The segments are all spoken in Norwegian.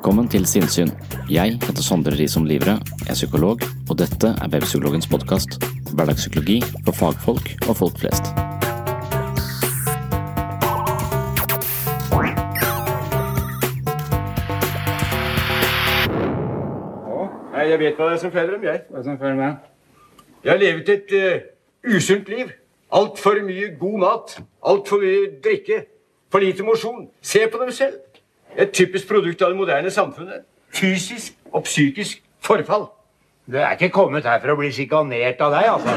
Velkommen til Sinnsyn. Jeg heter Sondre Risom Livre, jeg er psykolog, og dette er Webpsykologens podkast. Hverdagspsykologi for fagfolk og folk flest. Nei, jeg vet hva det er som feiler dem, jeg. Hva som følger meg? Jeg har levet et uh, usunt liv. Altfor mye god mat. Altfor mye drikke. For lite mosjon. Se på dem selv. Et typisk produkt av det moderne samfunnet. Fysisk og psykisk forfall. Du er ikke kommet her for å bli sjikanert av deg, altså.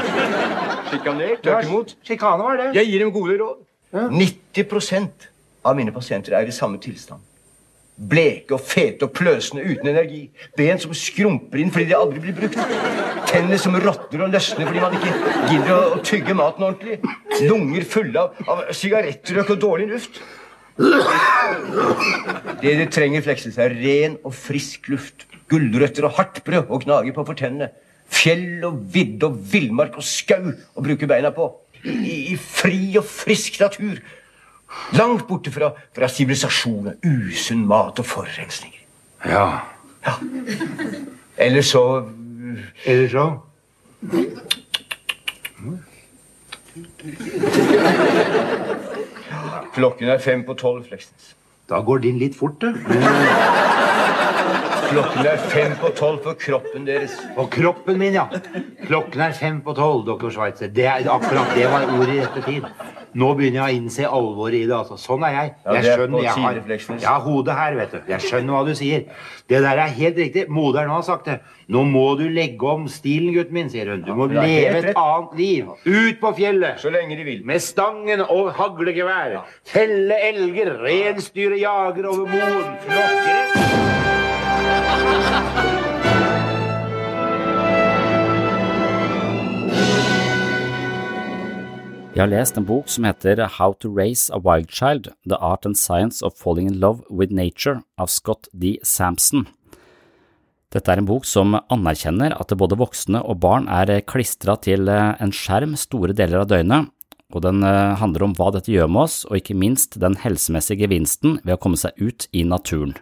Sjikanert, tvert imot. Sjikane var det. Jeg gir dem gode råd. 90% av mine pasienter er i samme tilstand. Bleke og fete og pløsende uten energi. Ben som skrumper inn fordi de aldri blir brukt. Tenner som råtner og løsner fordi man ikke gidder å tygge maten ordentlig. Lunger fulle av, av sigarettrøyk og dårlig luft. Det de trenger, Fleksnes, er ren og frisk luft. Gulrøtter og hardt brød å gnage på for tennene. Fjell og vidde og villmark og skau å bruke beina på. I, i fri og frisk natur. Langt borte fra, fra sivilisasjon, usunn mat og forurensninger. Ja. Ja. Eller så Eller så? Klokken er fem på tolv, Fleksnes. Da går din litt fort, du. Klokken er fem på tolv på kroppen deres. På kroppen min, ja. Klokken er fem på tolv, doktor Schweitzer. Det er akkurat det var ordet i rette tid. Nå begynner jeg å innse alvoret i det. altså. Sånn er jeg. Jeg er skjønner jeg har. Jeg har hodet her, vet du. Jeg skjønner hva du sier. Det der er helt riktig. Moderen har sagt det. Nå må du legge om stilen, gutten min, sier hun. Du må leve et annet liv. Ut på fjellet. Så lenge de vil. Med stangen og haglegevær. Felle elger, Reinsdyret jager over moen. Flokkere. Jeg har lest en bok som heter How to Raise a Wild Child – The Art and Science of Falling in Love with Nature av Scott D. Sampson. Dette er en bok som anerkjenner at både voksne og barn er klistra til en skjerm store deler av døgnet, og den eh, handler om hva dette gjør med oss, og ikke minst den helsemessige gevinsten ved å komme seg ut i naturen.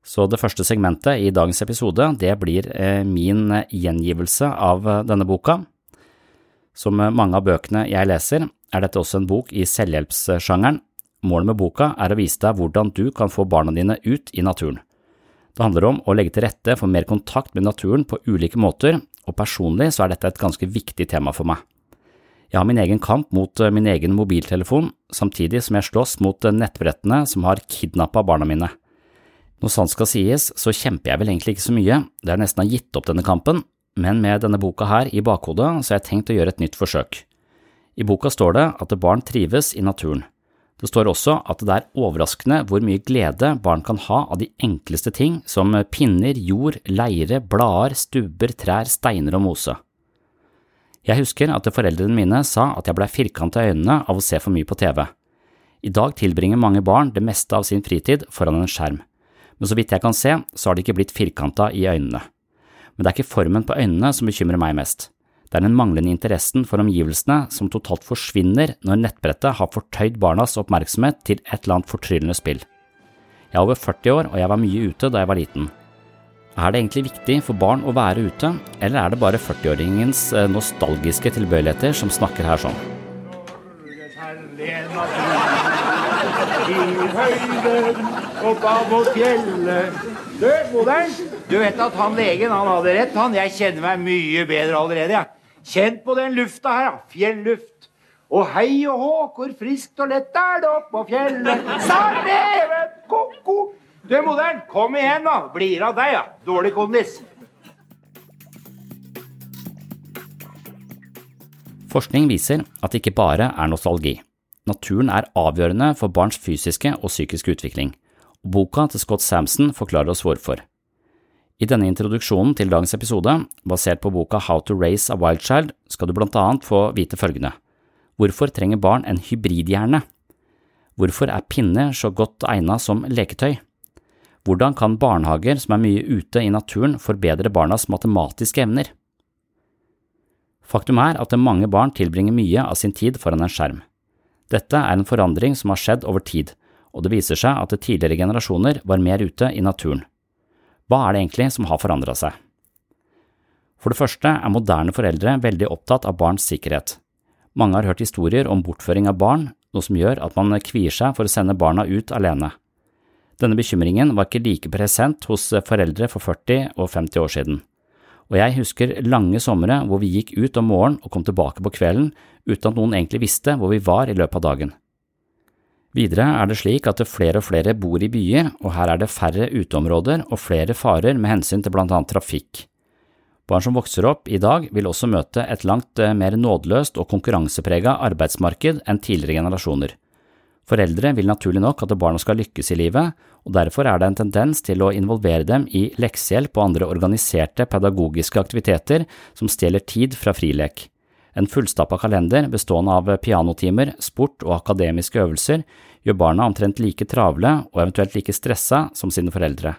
Så det første segmentet i dagens episode, det blir eh, min gjengivelse av eh, denne boka. Som mange av bøkene jeg leser, er dette også en bok i selvhjelpssjangeren. Målet med boka er å vise deg hvordan du kan få barna dine ut i naturen. Det handler om å legge til rette for mer kontakt med naturen på ulike måter, og personlig så er dette et ganske viktig tema for meg. Jeg har min egen kamp mot eh, min egen mobiltelefon, samtidig som jeg slåss mot eh, nettbrettene som har kidnappa barna mine. Når sant skal sies, så kjemper jeg vel egentlig ikke så mye, det er nesten har gitt opp denne kampen, men med denne boka her i bakhodet så har jeg tenkt å gjøre et nytt forsøk. I boka står det at barn trives i naturen. Det står også at det er overraskende hvor mye glede barn kan ha av de enkleste ting som pinner, jord, leire, blader, stubber, trær, steiner og mose. Jeg husker at foreldrene mine sa at jeg blei firkanta i øynene av å se for mye på TV. I dag tilbringer mange barn det meste av sin fritid foran en skjerm, men så vidt jeg kan se, så har de ikke blitt firkanta i øynene. Men det er ikke formen på øynene som bekymrer meg mest. Det er den manglende interessen for omgivelsene som totalt forsvinner når nettbrettet har fortøyd barnas oppmerksomhet til et eller annet fortryllende spill. Jeg er over 40 år, og jeg var mye ute da jeg var liten. Er det egentlig viktig for barn å være ute, eller er det bare 40-åringens eh, nostalgiske tilbøyeligheter som snakker her sånn? I høyden, oppa mot fjellet død moderen, du vet at han legen han hadde rett, han. Jeg kjenner meg mye bedre allerede, Ja. Kjent på den lufta her, ja. Fjelluft. Og hei og hå, hvor friskt og lett er det oppå fjellet. Sarneven, ko-ko. Du, moderen, kom igjen, da. Blir av deg, ja. Dårlig kondis. Forskning viser at det ikke bare er nostalgi. Naturen er avgjørende for barns fysiske og psykiske utvikling, boka til Scott Samson forklarer oss hvorfor. I denne introduksjonen til dagens episode, basert på boka How to Raise a Wild Child, skal du blant annet få vite følgende. Hvorfor trenger barn en hybridhjerne? Hvorfor er pinner så godt egnet som leketøy? Hvordan kan barnehager som er mye ute i naturen forbedre barnas matematiske evner? Faktum er at mange barn tilbringer mye av sin tid foran en skjerm. Dette er en forandring som har skjedd over tid, og det viser seg at tidligere generasjoner var mer ute i naturen. Hva er det egentlig som har forandra seg? For det første er moderne foreldre veldig opptatt av barns sikkerhet. Mange har hørt historier om bortføring av barn, noe som gjør at man kvier seg for å sende barna ut alene. Denne bekymringen var ikke like present hos foreldre for 40 og 50 år siden og jeg husker lange somre hvor vi gikk ut om morgenen og kom tilbake på kvelden uten at noen egentlig visste hvor vi var i løpet av dagen. Videre er det slik at flere og flere bor i byer, og her er det færre uteområder og flere farer med hensyn til blant annet trafikk. Barn som vokser opp i dag vil også møte et langt eh, mer nådeløst og konkurranseprega arbeidsmarked enn tidligere generasjoner. Foreldre vil naturlig nok at barna skal lykkes i livet, og derfor er det en tendens til å involvere dem i leksehjelp og andre organiserte pedagogiske aktiviteter som stjeler tid fra frilek. En fullstappa kalender bestående av pianotimer, sport og akademiske øvelser gjør barna omtrent like travle og eventuelt like stressa som sine foreldre.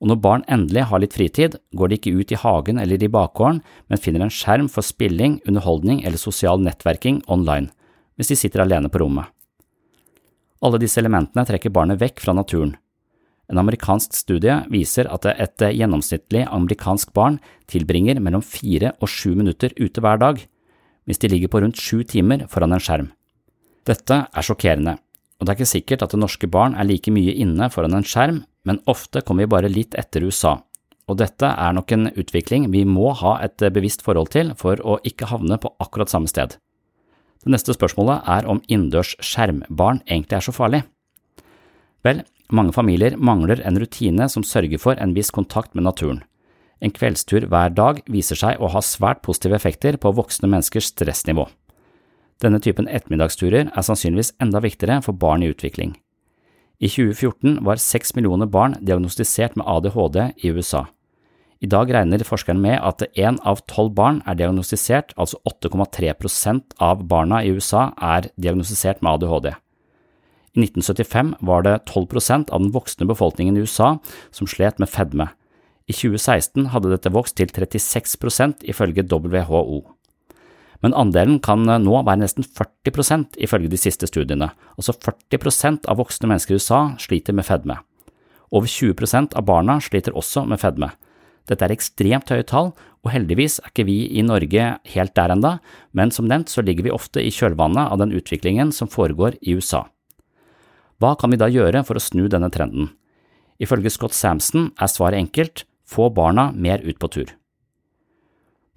Og når barn endelig har litt fritid, går de ikke ut i hagen eller i bakgården, men finner en skjerm for spilling, underholdning eller sosial nettverking online, hvis de sitter alene på rommet. Alle disse elementene trekker barnet vekk fra naturen. En amerikansk studie viser at et gjennomsnittlig amerikansk barn tilbringer mellom fire og sju minutter ute hver dag, hvis de ligger på rundt sju timer foran en skjerm. Dette er sjokkerende, og det er ikke sikkert at det norske barn er like mye inne foran en skjerm, men ofte kommer vi bare litt etter USA, og dette er nok en utvikling vi må ha et bevisst forhold til for å ikke havne på akkurat samme sted. Det neste spørsmålet er om innendørs skjermbarn egentlig er så farlig. Vel, mange familier mangler en rutine som sørger for en viss kontakt med naturen. En kveldstur hver dag viser seg å ha svært positive effekter på voksne menneskers stressnivå. Denne typen ettermiddagsturer er sannsynligvis enda viktigere for barn i utvikling. I 2014 var seks millioner barn diagnostisert med ADHD i USA. I dag regner forskerne med at én av tolv barn er diagnostisert, altså 8,3% av barna i USA er diagnostisert med ADHD. I 1975 var det 12% av den voksne befolkningen i USA som slet med fedme. I 2016 hadde dette vokst til 36% ifølge WHO. Men andelen kan nå være nesten 40% ifølge de siste studiene, altså 40% av voksne mennesker i USA sliter med fedme. Over 20% av barna sliter også med fedme. Dette er ekstremt høye tall, og heldigvis er ikke vi i Norge helt der enda, men som nevnt så ligger vi ofte i kjølvannet av den utviklingen som foregår i USA. Hva kan vi da gjøre for å snu denne trenden? Ifølge Scott Samson er svaret enkelt – få barna mer ut på tur.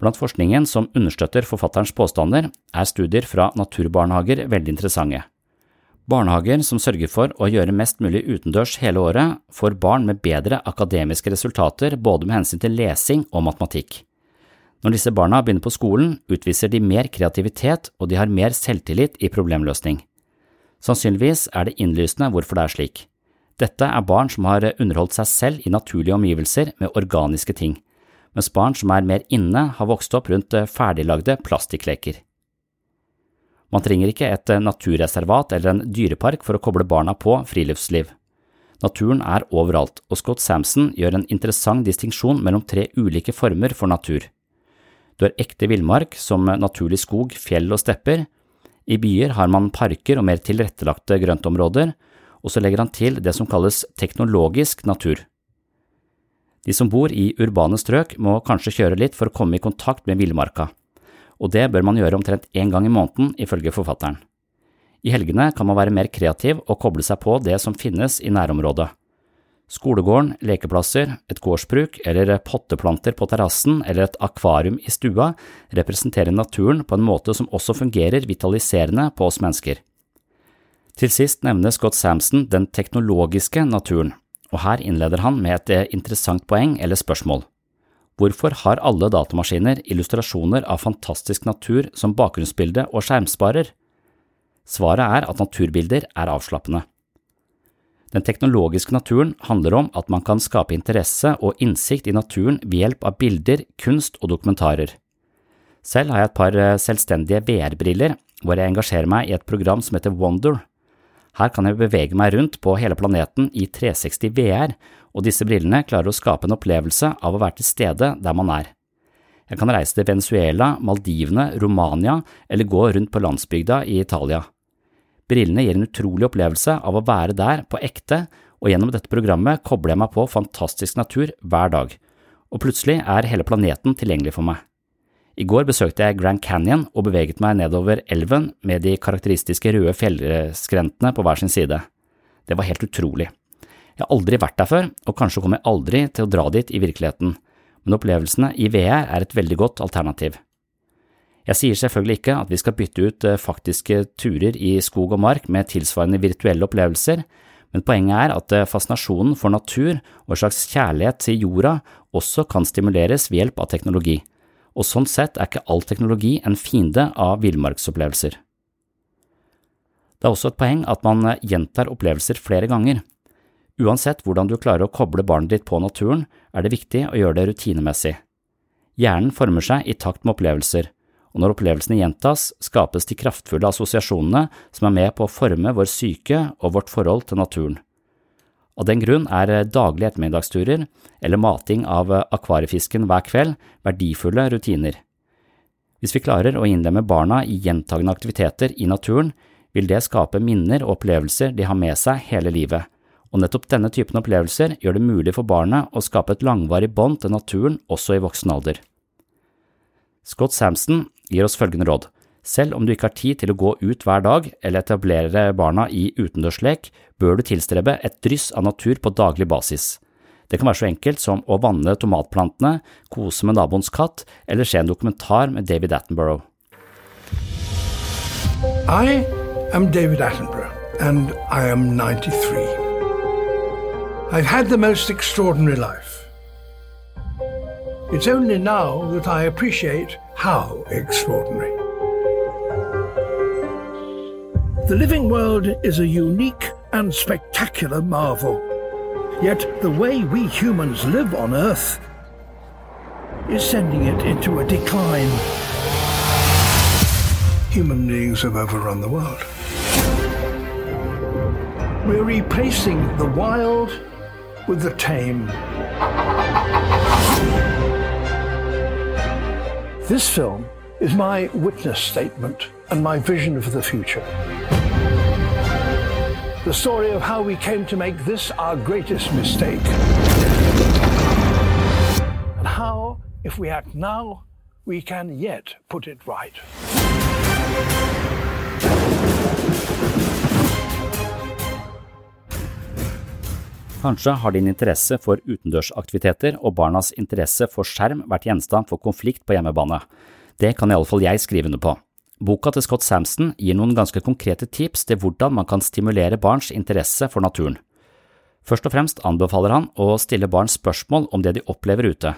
Blant forskningen som understøtter forfatterens påstander, er studier fra naturbarnehager veldig interessante. Barnehager som sørger for å gjøre mest mulig utendørs hele året, får barn med bedre akademiske resultater både med hensyn til lesing og matematikk. Når disse barna begynner på skolen, utviser de mer kreativitet og de har mer selvtillit i problemløsning. Sannsynligvis er det innlysende hvorfor det er slik. Dette er barn som har underholdt seg selv i naturlige omgivelser med organiske ting, mens barn som er mer inne, har vokst opp rundt ferdiglagde plastikkleker. Man trenger ikke et eh, naturreservat eller en dyrepark for å koble barna på friluftsliv. Naturen er overalt, og Scott Samson gjør en interessant distinksjon mellom tre ulike former for natur. Du har ekte villmark, som naturlig skog, fjell og stepper. I byer har man parker og mer tilrettelagte grøntområder, og så legger han til det som kalles teknologisk natur. De som bor i urbane strøk må kanskje kjøre litt for å komme i kontakt med villmarka, og det bør man gjøre omtrent én gang i måneden, ifølge forfatteren. I helgene kan man være mer kreativ og koble seg på det som finnes i nærområdet. Skolegården, lekeplasser, et gårdsbruk eller potteplanter på terrassen eller et akvarium i stua representerer naturen på en måte som også fungerer vitaliserende på oss mennesker. Til sist nevner Scott Samson den teknologiske naturen, og her innleder han med et eh, interessant poeng eller spørsmål. Hvorfor har alle datamaskiner illustrasjoner av fantastisk natur som bakgrunnsbilde og skjermsparer? Svaret er at naturbilder er avslappende. Den teknologiske naturen handler om at man kan skape interesse og innsikt i naturen ved hjelp av bilder, kunst og dokumentarer. Selv har jeg et par eh, selvstendige VR-briller hvor jeg engasjerer meg i et program som heter Wonder. Her kan jeg bevege meg rundt på hele planeten i 360 VR, og disse brillene klarer å skape en opplevelse av å være til stede der man er. Jeg kan reise til Venezuela, Maldivene, Romania eller gå rundt på landsbygda i Italia. Brillene gir en utrolig opplevelse av å være der på ekte, og gjennom dette programmet kobler jeg meg på fantastisk natur hver dag, og plutselig er hele planeten tilgjengelig for meg. I går besøkte jeg Grand Canyon og beveget meg nedover elven med de karakteristiske røde fjellskrentene på hver sin side. Det var helt utrolig. Jeg har aldri vært der før, og kanskje kommer jeg aldri til å dra dit i virkeligheten, men opplevelsene i VR er et veldig godt alternativ. Jeg sier selvfølgelig ikke at vi skal bytte ut eh, faktiske turer i skog og mark med tilsvarende virtuelle opplevelser, men poenget er at eh, fascinasjonen for natur og en slags kjærlighet til jorda også kan stimuleres ved hjelp av teknologi, og sånn sett er ikke all teknologi en fiende av villmarksopplevelser. Det er også et poeng at man eh, gjentar opplevelser flere ganger. Uansett hvordan du klarer å koble barnet ditt på naturen, er det viktig å gjøre det rutinemessig. Hjernen former seg i takt med opplevelser, og når opplevelsene gjentas, skapes de kraftfulle assosiasjonene som er med på å forme vår syke og vårt forhold til naturen. Av den grunn er daglige ettermiddagsturer eller mating av akvariefisken hver kveld verdifulle rutiner. Hvis vi klarer å innlemme barna i gjentagende aktiviteter i naturen, vil det skape minner og opplevelser de har med seg hele livet, og nettopp denne typen opplevelser gjør det mulig for barnet å skape et langvarig bånd til naturen også i voksen alder. Scott Samson gir oss følgende råd. Selv om du ikke har tid til å gå ut hver dag eller etablere barna i utendørslek, bør du tilstrebe et dryss av natur på daglig basis. Det kan være så enkelt som å vanne tomatplantene, kose med naboens katt eller se en dokumentar med David Attenborough. I am David Attenborough, and I am 93. I've had the most extraordinary life. It's only now that I appreciate how extraordinary. The living world is a unique and spectacular marvel. Yet the way we humans live on Earth is sending it into a decline. Human beings have overrun the world. We're replacing the wild with the tame. This film is my witness statement and my vision for the future. The story of how we came to make this our greatest mistake. And how, if we act now, we can yet put it right. Kanskje har din interesse for utendørsaktiviteter og barnas interesse for skjerm vært gjenstand for konflikt på hjemmebane. Det kan iallfall jeg skrive under på. Boka til Scott Samson gir noen ganske konkrete tips til hvordan man kan stimulere barns interesse for naturen. Først og fremst anbefaler han å stille barn spørsmål om det de opplever ute.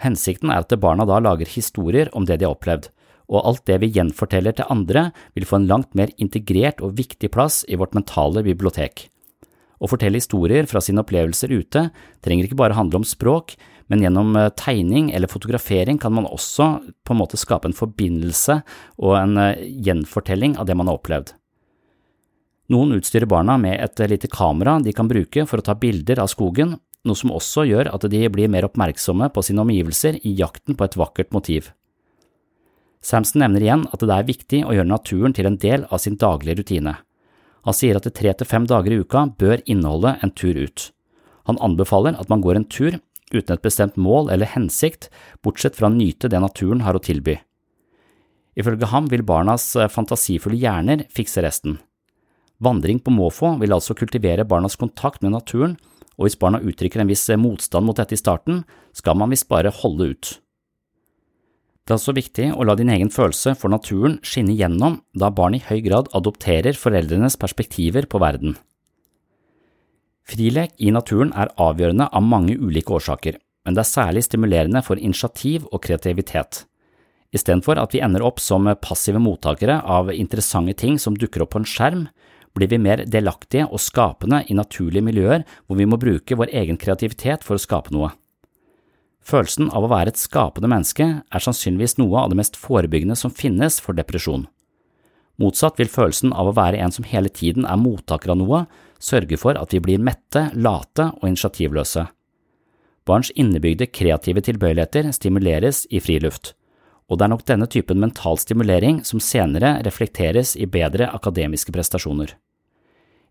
Hensikten er at barna da lager historier om det de har opplevd, og alt det vi gjenforteller til andre vil få en langt mer integrert og viktig plass i vårt mentale bibliotek. Å fortelle historier fra sine opplevelser ute trenger ikke bare handle om språk, men gjennom eh, tegning eller fotografering kan man også på en måte skape en forbindelse og en eh, gjenfortelling av det man har opplevd. Noen utstyrer barna med et eh, lite kamera de kan bruke for å ta bilder av skogen, noe som også gjør at de blir mer oppmerksomme på sine omgivelser i jakten på et vakkert motiv. Samson nevner igjen at det er viktig å gjøre naturen til en del av sin daglige rutine. Han sier at tre til fem dager i uka bør inneholde en tur ut. Han anbefaler at man går en tur, uten et bestemt mål eller hensikt, bortsett fra å nyte det naturen har å tilby. Ifølge ham vil barnas fantasifulle hjerner fikse resten. Vandring på måfå vil altså kultivere barnas kontakt med naturen, og hvis barna uttrykker en viss motstand mot dette i starten, skal man visst bare holde ut. Det er også viktig å la din egen følelse for naturen skinne gjennom, da barn i høy grad adopterer foreldrenes perspektiver på verden. Frilek i naturen er avgjørende av mange ulike årsaker, men det er særlig stimulerende for initiativ og kreativitet. Istedenfor at vi ender opp som passive mottakere av interessante ting som dukker opp på en skjerm, blir vi mer delaktige og skapende i naturlige miljøer hvor vi må bruke vår egen kreativitet for å skape noe. Følelsen av å være et skapende menneske er sannsynligvis noe av det mest forebyggende som finnes for depresjon. Motsatt vil følelsen av å være en som hele tiden er mottaker av noe, sørge for at vi blir mette, late og initiativløse. Barns innebygde kreative tilbøyeligheter stimuleres i friluft, og det er nok denne typen mental stimulering som senere reflekteres i bedre akademiske prestasjoner.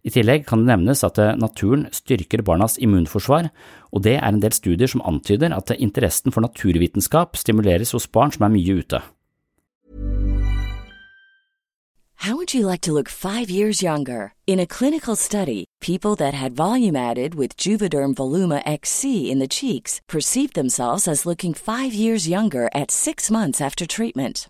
I tillegg kan det nevnes at naturen styrker barnas immunforsvar, og det er en del studier som antyder at interessen for naturvitenskap stimuleres hos barn som er mye ute. How would you like to look five years younger? In a clinical study, people that had volume added with Juvederm Voluma XC in the cheeks perceived themselves as looking five years younger at six months after treatment.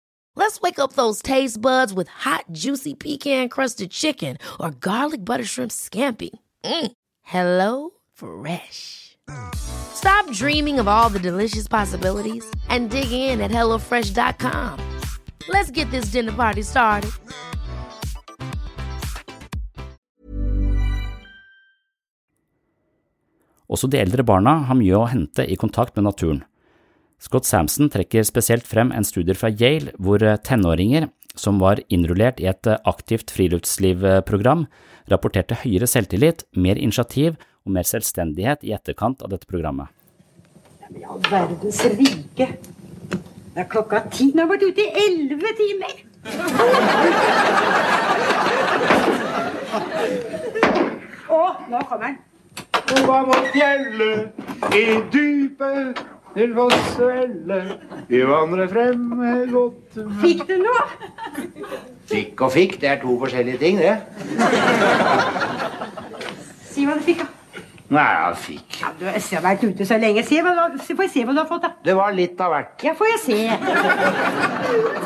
Let's wake up those taste buds with hot, juicy pecan crusted chicken or garlic butter shrimp scampi. Mm. Hello Fresh. Stop dreaming of all the delicious possibilities and dig in at HelloFresh.com. Let's get this dinner party started. Også de eldre barna har mye å hente i kontakt med naturen. Scott Samson trekker spesielt frem en studie fra Yale hvor tenåringer som var innrullert i et aktivt friluftslivprogram, rapporterte høyere selvtillit, mer initiativ og mer selvstendighet i etterkant av dette programmet. I all verdens rike. Det er klokka ti. Nå har vært ute i elleve timer. Å, nå kommer han. var mot fjellet, i dypet, til foss og elle. Vi vandrer frem med godt humør. Fikk du noe? Fikk og fikk, det er to forskjellige ting, det. Si hva du fikk, da. Nei, jeg fikk. Ja, du har vært ute så lenge. Se hva, du- får jeg se hva du har fått, da. Det var litt av hvert. Ja, får jeg se.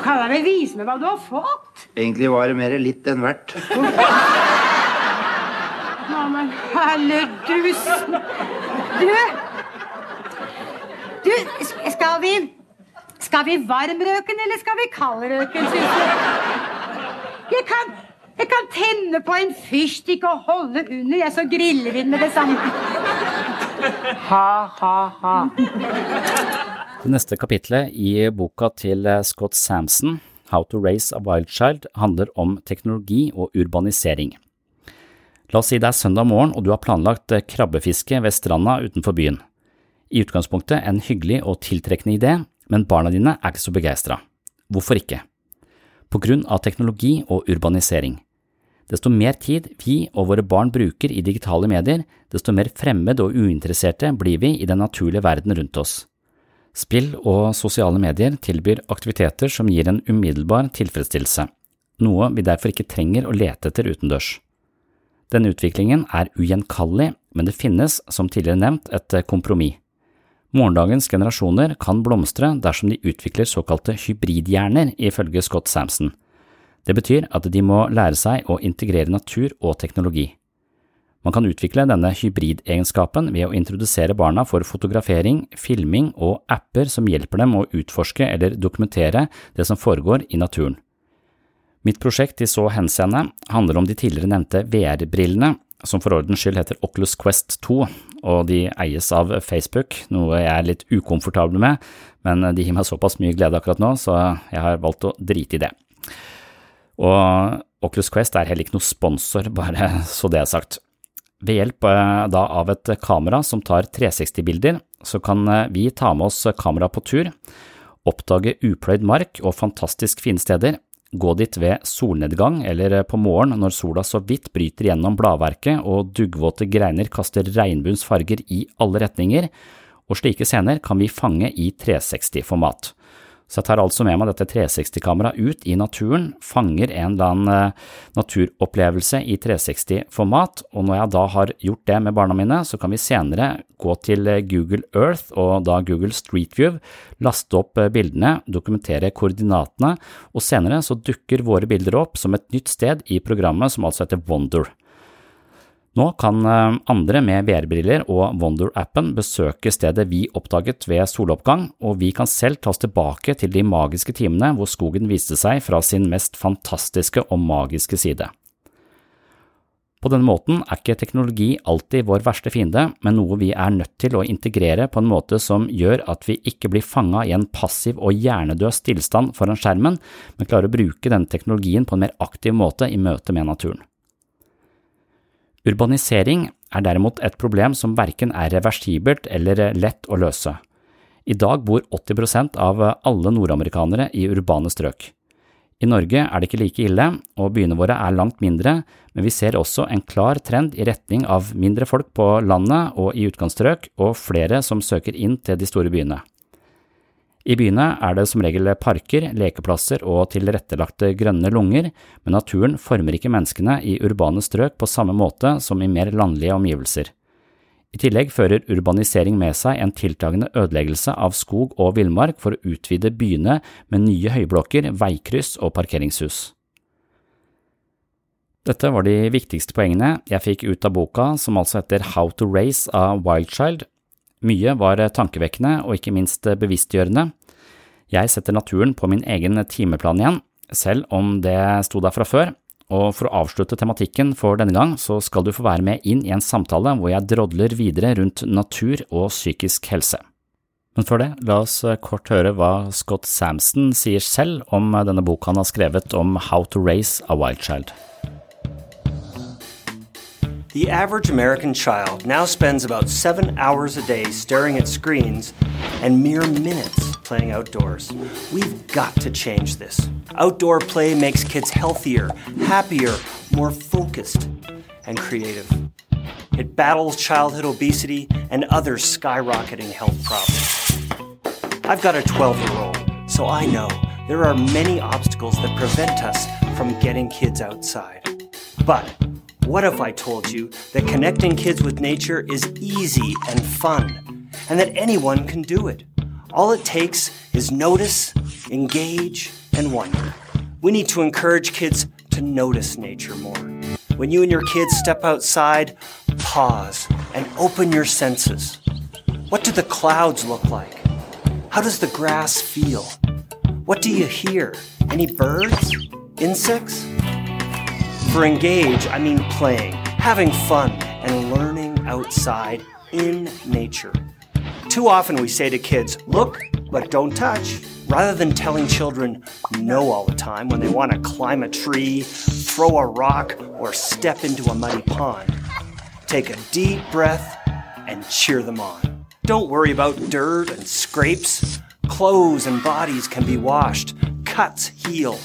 Kan jeg vel vise meg hva du har fått? Egentlig var det mer litt enn hvert. Neimen, men helledusen. Du Du, skal vi Skal vi varmrøken, eller skal vi kaldrøken, syns du? Jeg kan, jeg kan tenne på en fyrstikk og holde under, jeg, så griller vi den med det samme. Ha, ha, ha. Det neste kapitlet i boka til eh, Scott Samson, How to Raise a Wild Child, handler om teknologi og urbanisering. La oss si det er søndag morgen og du har planlagt eh, krabbefiske ved stranda utenfor byen. I utgangspunktet en hyggelig og tiltrekkende idé, men barna dine er ikke så begeistra. Hvorfor ikke? På grunn av teknologi og urbanisering. Desto mer tid vi og våre barn bruker i digitale medier, desto mer fremmed og uinteresserte blir vi i den naturlige verden rundt oss. Spill og sosiale medier tilbyr aktiviteter som gir en umiddelbar tilfredsstillelse, noe vi derfor ikke trenger å lete etter utendørs. Denne utviklingen er ugjenkallelig, men det finnes, som tidligere nevnt, et kompromiss. Morgendagens generasjoner kan blomstre dersom de utvikler såkalte hybridhjerner, ifølge Scott Samson. Det betyr at de må lære seg å integrere natur og teknologi. Man kan utvikle denne hybridegenskapen ved å introdusere barna for fotografering, filming og apper som hjelper dem å utforske eller dokumentere det som foregår i naturen. Mitt prosjekt i så henseende handler om de tidligere nevnte VR-brillene, som for ordens skyld heter Oculus Quest 2, og de eies av Facebook, noe jeg er litt ukomfortabel med, men de gir meg såpass mye glede akkurat nå, så jeg har valgt å drite i det. Og Oculus Quest er heller ikke noe sponsor, bare så det er sagt. Ved hjelp eh, da av et kamera som tar 360-bilder, så kan eh, vi ta med oss kamera på tur, oppdage upløyd mark og fantastisk fine steder, gå dit ved solnedgang eller på morgen når sola så vidt bryter gjennom bladverket og duggvåte greiner kaster regnbuens farger i alle retninger, og slike scener kan vi fange i 360-format. Så jeg tar altså med meg dette 360-kameraet ut i naturen, fanger en eller annen eh, naturopplevelse i 360-format, og når jeg da har gjort det med barna mine, så kan vi senere gå til eh, Google Earth og da Google Street View, laste opp eh, bildene, dokumentere koordinatene, og senere så dukker våre bilder opp som et nytt sted i programmet som altså heter Wonder. Nå kan eh, andre med VR-briller og Wonder-appen besøke stedet vi oppdaget ved soloppgang, og vi kan selv ta oss tilbake til de magiske timene hvor skogen viste seg fra sin mest fantastiske og magiske side. På denne måten er ikke teknologi alltid vår verste fiende, men noe vi er nødt til å integrere på en måte som gjør at vi ikke blir fanga i en passiv og hjernedød tilstand foran skjermen, men klarer å bruke denne teknologien på en mer aktiv måte i møte med naturen. Urbanisering er derimot et problem som verken er reversibelt eller lett å løse. I dag bor 80% av alle nordamerikanere i urbane strøk. I Norge er det ikke like ille, og byene våre er langt mindre, men vi ser også en klar trend i retning av mindre folk på landet og i utkantstrøk, og flere som søker inn til de store byene. I byene er det som regel parker, lekeplasser og tilrettelagte grønne lunger, men naturen former ikke menneskene i urbane strøk på samme måte som i mer landlige omgivelser. I tillegg fører urbanisering med seg en tiltagende ødeleggelse av skog og villmark for å utvide byene med nye høyblokker, veikryss og parkeringshus. Dette var de viktigste poengene jeg fikk ut av boka, som altså heter How to Raise a Wild Child mye var tankevekkende og ikke minst bevisstgjørende. Jeg setter naturen på min egen timeplan igjen, selv om det sto der fra før, og for å avslutte tematikken for denne gang, så skal du få være med inn i en samtale hvor jeg drodler videre rundt natur og psykisk helse. Men før det, la oss kort høre hva Scott Samson sier selv om denne boka han har skrevet om How to Raise a Wild Child. The average American child now spends about seven hours a day staring at screens and mere minutes playing outdoors. We've got to change this. Outdoor play makes kids healthier, happier, more focused, and creative. It battles childhood obesity and other skyrocketing health problems. I've got a 12 year old, so I know there are many obstacles that prevent us from getting kids outside. But what if I told you that connecting kids with nature is easy and fun, and that anyone can do it? All it takes is notice, engage, and wonder. We need to encourage kids to notice nature more. When you and your kids step outside, pause and open your senses. What do the clouds look like? How does the grass feel? What do you hear? Any birds? Insects? For engage, I mean playing, having fun, and learning outside in nature. Too often we say to kids, look, but don't touch, rather than telling children no all the time when they want to climb a tree, throw a rock, or step into a muddy pond. Take a deep breath and cheer them on. Don't worry about dirt and scrapes. Clothes and bodies can be washed. Cuts heal.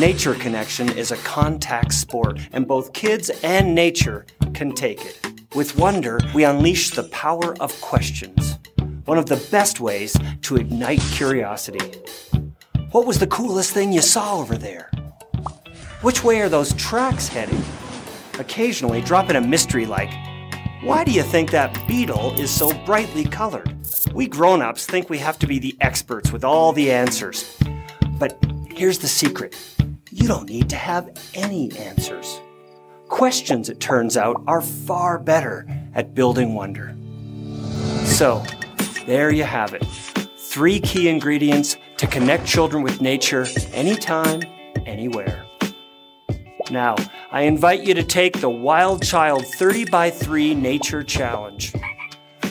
Nature connection is a contact sport, and both kids and nature can take it. With Wonder, we unleash the power of questions, one of the best ways to ignite curiosity. What was the coolest thing you saw over there? Which way are those tracks heading? Occasionally, drop in a mystery like, why do you think that beetle is so brightly colored? We grown ups think we have to be the experts with all the answers. But here's the secret you don't need to have any answers. Questions, it turns out, are far better at building wonder. So, there you have it. Three key ingredients to connect children with nature anytime, anywhere. Now, I invite you to take the Wild Child 30 by 3 Nature Challenge.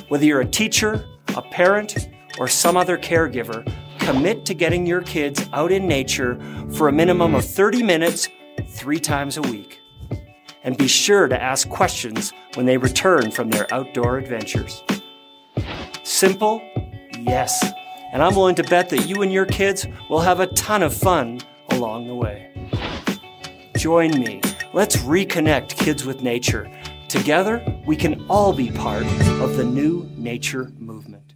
Whether you're a teacher, a parent, or some other caregiver, commit to getting your kids out in nature for a minimum of 30 minutes, three times a week and be sure to ask questions when they return from their outdoor adventures. Simple? Yes. And I'm willing to bet that you and your kids will have a ton of fun along the way. Join me. Let's reconnect kids with nature. Together, we can all be part of the new nature movement.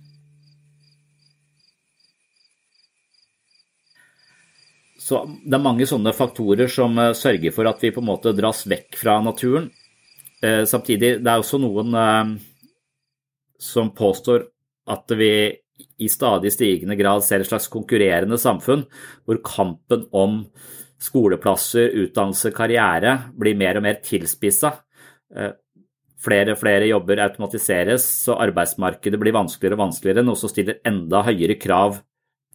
Så det er mange sånne faktorer som eh, sørger for at vi på en måte dras vekk fra naturen. Eh, samtidig, det er også noen eh, som påstår at vi i stadig stigende grad ser et slags konkurrerende samfunn, hvor kampen om skoleplasser, utdannelse, karriere blir mer og mer tilspissa. Flere og flere jobber automatiseres, så arbeidsmarkedet blir vanskeligere og vanskeligere, noe som stiller enda høyere krav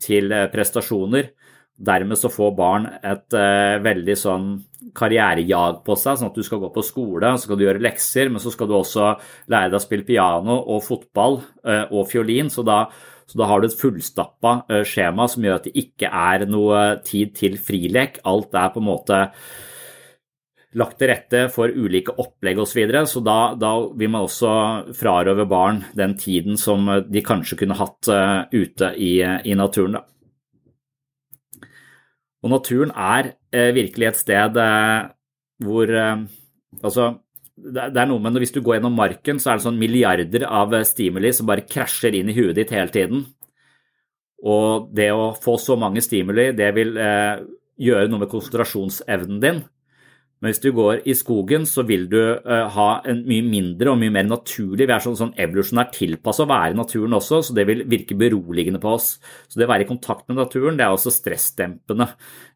til prestasjoner. Dermed så får barn et eh, veldig sånn karrierejag på seg, sånn at du skal gå på skole, så skal du gjøre lekser, men så skal du også lære deg å spille piano og fotball eh, og fiolin. Så da, så da, har du et fullstappa eh, skjema som gjør at det ikke er noe tid til frilek. Alt er på en måte lagt til rette for ulike opplegg osv. Så, videre. så da, da, vil man også frarøve barn den tiden som de kanskje kunne hatt ute i, i naturen. da. Og naturen er eh, virkelig et sted eh, hvor eh, Altså, det, det er noe med hvis du går gjennom marken, så er det sånn milliarder av stimuli som bare krasjer inn i huet ditt hele tiden. Og det å få så mange stimuli, det vil eh, gjøre noe med konsentrasjonsevnen din. Men hvis du går i skogen, så vil du uh, ha en mye mindre og mye mer naturlig Vi er sånn, sånn evolusjonært tilpasset å være i naturen også, så det vil virke beroligende på oss. Så det å være i kontakt med naturen det er også stressdempende,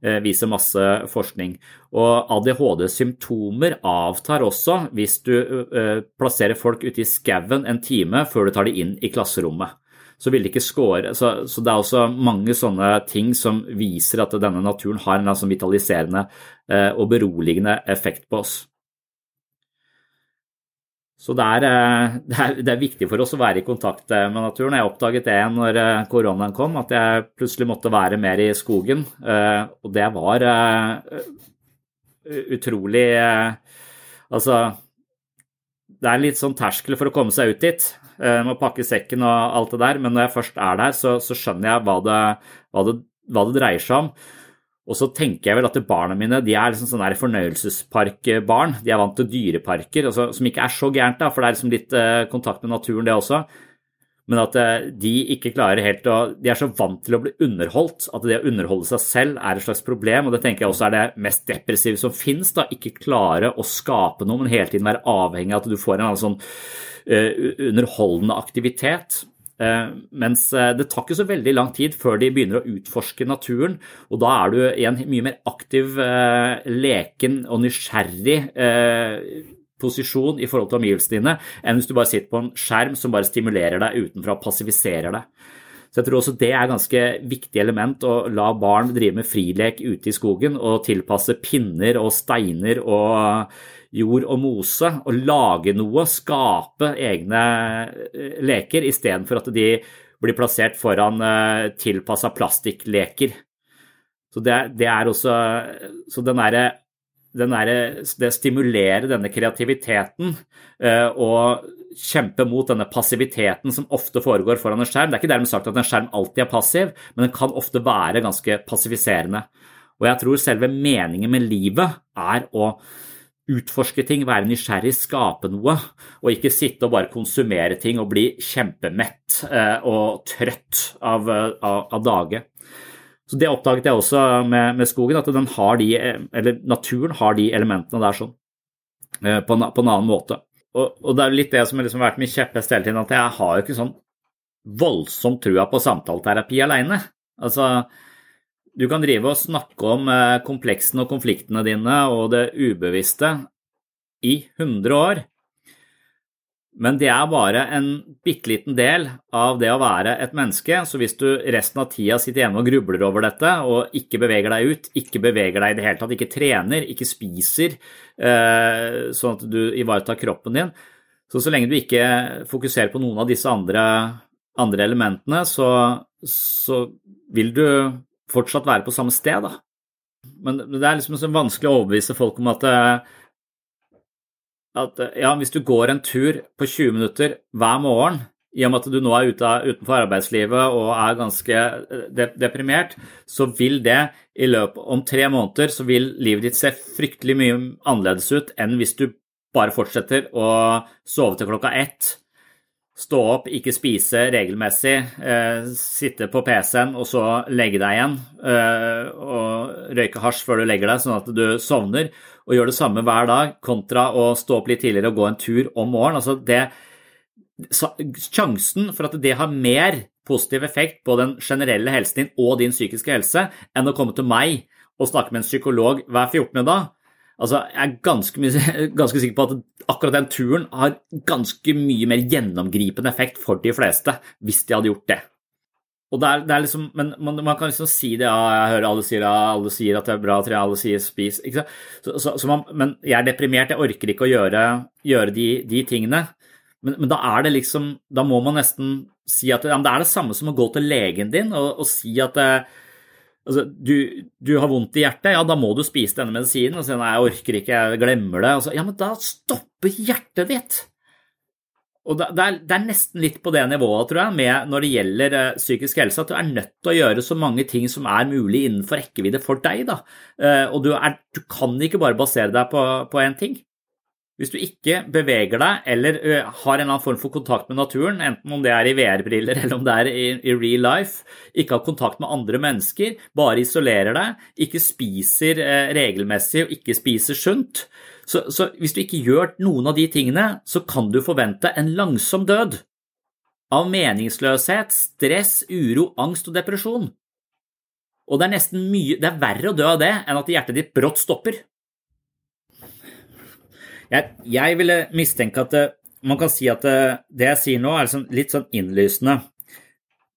uh, viser masse forskning. Og ADHD-symptomer avtar også hvis du uh, plasserer folk ute i skauen en time før du tar dem inn i klasserommet så vil det ikke score. Så, så, det er også mange sånne ting som viser at denne naturen har en sånn vitaliserende eh, og beroligende effekt på oss. Så det er, eh, det, er, det er, viktig for oss å være i kontakt eh, med naturen. Jeg oppdaget det når koronaen kom, at jeg plutselig måtte være mer i skogen. Og det var utrolig Altså, det er litt sånn terskel for å komme seg ut dit. Eh, må pakke sekken og alt det der, men når jeg først er der, så, så skjønner jeg hva det, hva, det, hva det, dreier seg om. Og så tenker jeg vel at barna mine de er liksom sånne fornøyelsesparkbarn. De er vant til dyreparker, altså, som ikke er så gærent, da, for det er liksom litt eh, kontakt med naturen, det også men at eh, de ikke klarer helt å De er så vant til å bli underholdt at det å underholde seg selv er et slags problem. Og det tenker jeg også er det mest depressive som finnes. da, Ikke klare å skape noe, men hele tiden være avhengig av at du får en sånn uh, underholdende aktivitet. Uh, mens det tar ikke så veldig lang tid før de begynner å utforske naturen. Og da er du i en mye mer aktiv, leken og nysgjerrig posisjon i forhold til omgivelsene dine, enn hvis du bare sitter på en skjerm som bare stimulerer deg utenfra og passiviserer deg. Så jeg tror også det er et ganske viktig element å la barn drive med frilek ute i skogen og tilpasse pinner og steiner og jord og mose og lage noe, skape egne eh, leker istedenfor at de blir plassert foran eh, tilpassa plastikkleker. Så det, det, er også Så den derre der, det stimulerer denne kreativiteten eh, og kjempe mot denne passiviteten som ofte foregår foran en skjerm. Det er ikke dermed sagt at en skjerm alltid er passiv, men den kan ofte være ganske passiviserende. Og jeg tror selve meningen med livet er å utforske ting, være nysgjerrig, skape noe, og ikke sitte og bare konsumere ting og bli kjempemett eh, og trøtt av, av, av dage. Så Det oppdaget jeg også med, med skogen, at de, naturen har de elementene der sånn, eh, på, en, på en annen måte. Og, og, det er litt det som har liksom vært min kjepphest hele tiden, at jeg har jo ikke sånn voldsomt trua på samtaleterapi alene. Altså, du kan drive og snakke om eh, kompleksene og konfliktene dine og det ubevisste i 100 år, men det er bare en bitte liten del av det å være et menneske. Så hvis du resten av tida sitter hjemme og grubler over dette og ikke beveger deg ut, ikke beveger deg i det hele tatt, ikke trener, ikke spiser, eh, sånn at du ivaretar kroppen din Så så lenge du ikke fokuserer på noen av disse andre, andre elementene, så, så, vil du fortsatt være på samme sted, da. Men det er liksom så vanskelig å overbevise folk om at eh, at ja, hvis du går en tur på 20 minutter hver morgen, i og med at du nå er ute, utenfor arbeidslivet og er ganske eh, deprimert, så vil det i løpet om tre måneder så vil livet ditt se fryktelig mye annerledes ut enn hvis du bare fortsetter å sove til klokka ett, stå opp, ikke spise regelmessig, eh, sitte på PC-en og så legge deg igjen eh, og røyke hasj før du legger deg, sånn at du sovner og gjør det samme hver dag, kontra å stå opp litt tidligere og gå en tur om morgenen. Altså det, sjansen for at det har mer positiv effekt på den generelle helsen din og din psykiske helse enn å komme til meg og snakke med en psykolog hver 14. dag, altså jeg er ganske, ganske sikker på at akkurat den turen har ganske mye mer gjennomgripende effekt for de fleste hvis de hadde gjort det. Og det er, det er liksom, men man, man, kan liksom si det, ja, jeg hører alle sier, ja, alle sier at det er bra, tre, alle sier spis. Så, så, så man, men jeg er deprimert, jeg orker ikke å gjøre, gjøre de, de, tingene. Men, men, da er det liksom, da må man nesten si at ja, det er det samme som å gå til legen din og, og si at eh, altså, du, du, har vondt i hjertet, ja, da må du spise denne medisinen. Og si nei, jeg orker ikke, jeg glemmer det. Så, ja, men da stopper hjertet ditt. Og det er, det er, nesten litt på det nivået, tror jeg, med når det gjelder uh, psykisk helse, at du er nødt til å gjøre så mange ting som er mulig innenfor rekkevidde for deg. Da. Uh, og du, er, du, kan ikke bare basere deg på én ting. Hvis du ikke beveger deg eller har en eller annen form for kontakt med naturen, enten om det er i VR-briller eller om det er i, i, real life, ikke har kontakt med andre mennesker, bare isolerer deg, ikke spiser regelmessig og ikke spiser sunt, så, så, hvis du ikke gjør noen av de tingene, så kan du forvente en langsom død. Av meningsløshet, stress, uro, angst og depresjon. Og det er nesten mye Det er verre å dø av det enn at hjertet ditt brått stopper. Jeg, jeg ville mistenke at det, man kan si at det, det jeg sier nå, er liksom litt sånn innlysende.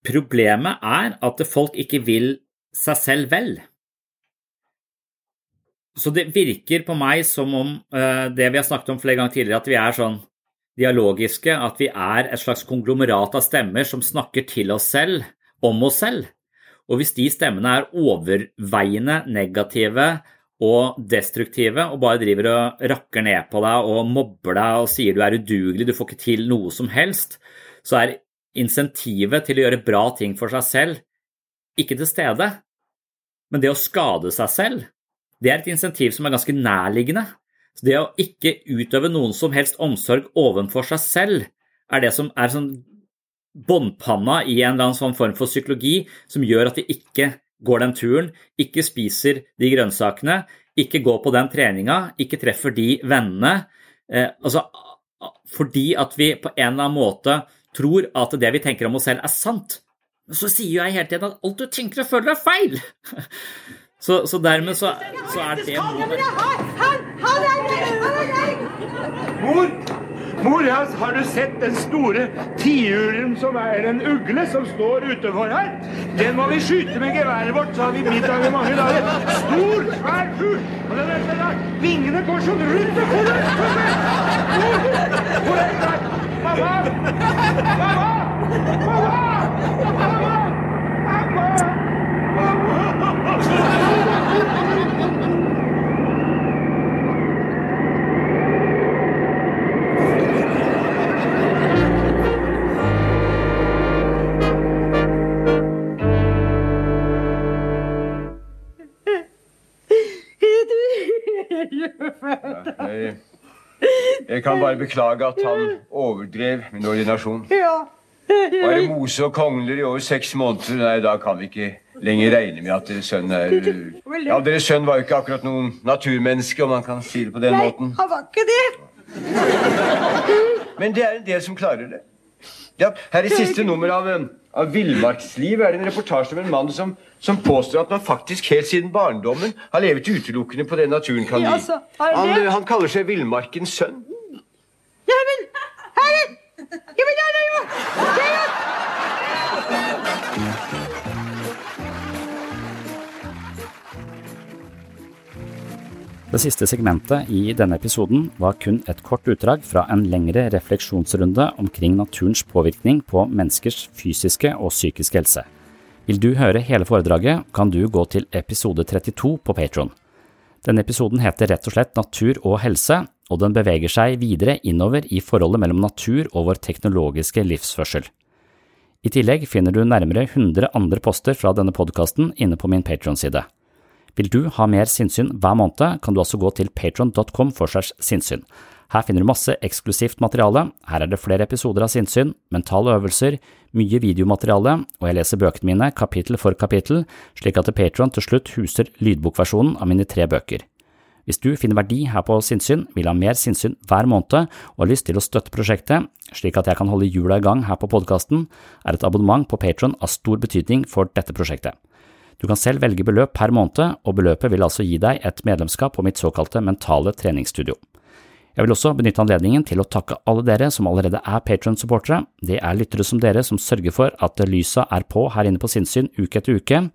Problemet er at folk ikke vil seg selv vel. Så det virker på meg som om uh, det vi har snakket om flere ganger tidligere, at vi er sånn dialogiske, at vi er et slags konglomerat av stemmer som snakker til oss selv om oss selv. Og hvis de stemmene er overveiende negative og destruktive og bare driver og rakker ned på deg og mobber deg og sier du er udugelig, du får ikke til noe som helst, så er insentivet til å gjøre bra ting for seg selv ikke til stede. Men det å skade seg selv det er et insentiv som er ganske nærliggende. Så det å ikke utøve noen som helst omsorg overfor seg selv, er det som er sånn båndpanna i en eller annen sånn form for psykologi som gjør at vi ikke går den turen, ikke spiser de grønnsakene, ikke går på den treninga, ikke treffer de vennene. Eh, altså, fordi at vi på en eller annen måte tror at det vi tenker om oss selv, er sant. Men så sier jeg hele tiden at alt du tenker og føler, er feil. Så, så dermed så, så, er det målet. Mor! Mor, har du sett den store tiuren som er en ugle som står utenfor her? Den må vi skyte med geværet vårt, så har vi middag i mange dager. Stor, svær fugl! Og den er der. Vingene går sånn rundt og hvor er Mor! Mamma! Mamma! den? Mamma! Mamma! Mamma! Mamma! Jeg, kan bare beklage at han overdrev min ordinasjon. Ja. Bare mose og kongler i over seks måneder. Nei, da kan vi ikke lenger regne med at deres sønn er Ja, deres sønn var jo ikke akkurat noen naturmenneske, om man kan si det på den Nei, måten. han var ikke det. Men det er en del som klarer det. Ja, her i siste nummer av, eh, av Villmarksliv er det en reportasje om en mann som, som påstår at man faktisk helt siden barndommen har levet utelukkende på det naturen kan gi. Ja, så det- Han, eh, han kaller seg Villmarkens sønn. Ja, men Herre! Ja, men det er jo det er jo Det siste segmentet i denne episoden var kun et kort utdrag fra en lengre refleksjonsrunde omkring naturens påvirkning på menneskers fysiske og psykiske helse. Vil du høre hele foredraget, kan du gå til episode 32 på Patron. Denne episoden heter rett og slett Natur og helse, og den beveger seg videre innover i forholdet mellom natur og vår teknologiske livsførsel. I tillegg finner du nærmere 100 andre poster fra denne podkasten inne på min Patron-side. Vil du ha mer sinnssyn hver måned, kan du altså gå til patron.com for segs sinnssyn. Her finner du masse eksklusivt materiale, her er det flere episoder av sinnssyn, mentale øvelser, mye videomateriale, og jeg leser bøkene mine kapittel for kapittel, slik at Patron til slutt huser lydbokversjonen av mine tre bøker. Hvis du finner verdi her på sinnssyn, vil ha mer sinnssyn hver måned og har lyst til å støtte prosjektet, slik at jeg kan holde hjula i gang her på podkasten, er et abonnement på Patron av stor betydning for dette prosjektet. Du kan selv velge beløp per måned, og beløpet vil altså gi deg et medlemskap på mitt såkalte mentale treningsstudio. Jeg vil også benytte anledningen til å takke alle dere som allerede er Patron-supportere. Det er lyttere som dere som sørger for at lysa er på her inne på sinnssyn uke etter uke.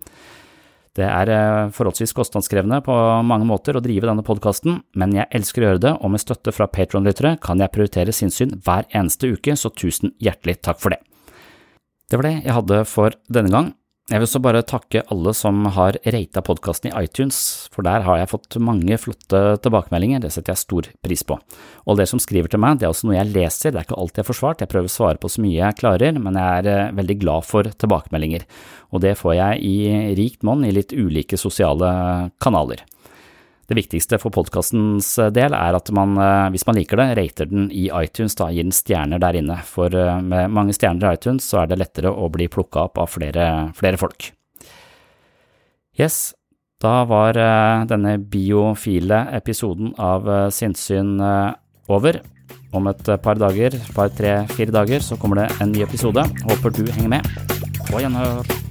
Det er eh, forholdsvis kostnadskrevende på mange måter å drive denne podkasten, men jeg elsker å gjøre det, og med støtte fra Patron-lyttere kan jeg prioritere sinnssyn hver eneste uke, så tusen hjertelig takk for det. Det var det jeg hadde for denne gang. Jeg vil også bare takke alle som har rata podkasten i iTunes, for der har jeg fått mange flotte tilbakemeldinger, det setter jeg stor pris på. Og dere som skriver til meg, det er også noe jeg leser, det er ikke alltid jeg får svart, jeg prøver å svare på så mye jeg klarer, men jeg er eh, veldig glad for tilbakemeldinger, og det får jeg i rikt monn i litt ulike sosiale kanaler. Det viktigste for podkastens del er at man, eh, hvis man liker det, rater den i iTunes, da gir den stjerner der inne, for eh, med mange stjerner i iTunes så er det lettere å bli plukka opp av flere, flere folk. Yes, da var eh, denne biofile episoden av Sinnssyn over. Om et par dager, par, tre, fire dager, så kommer det en ny episode. Håper du henger med. På gjenhør.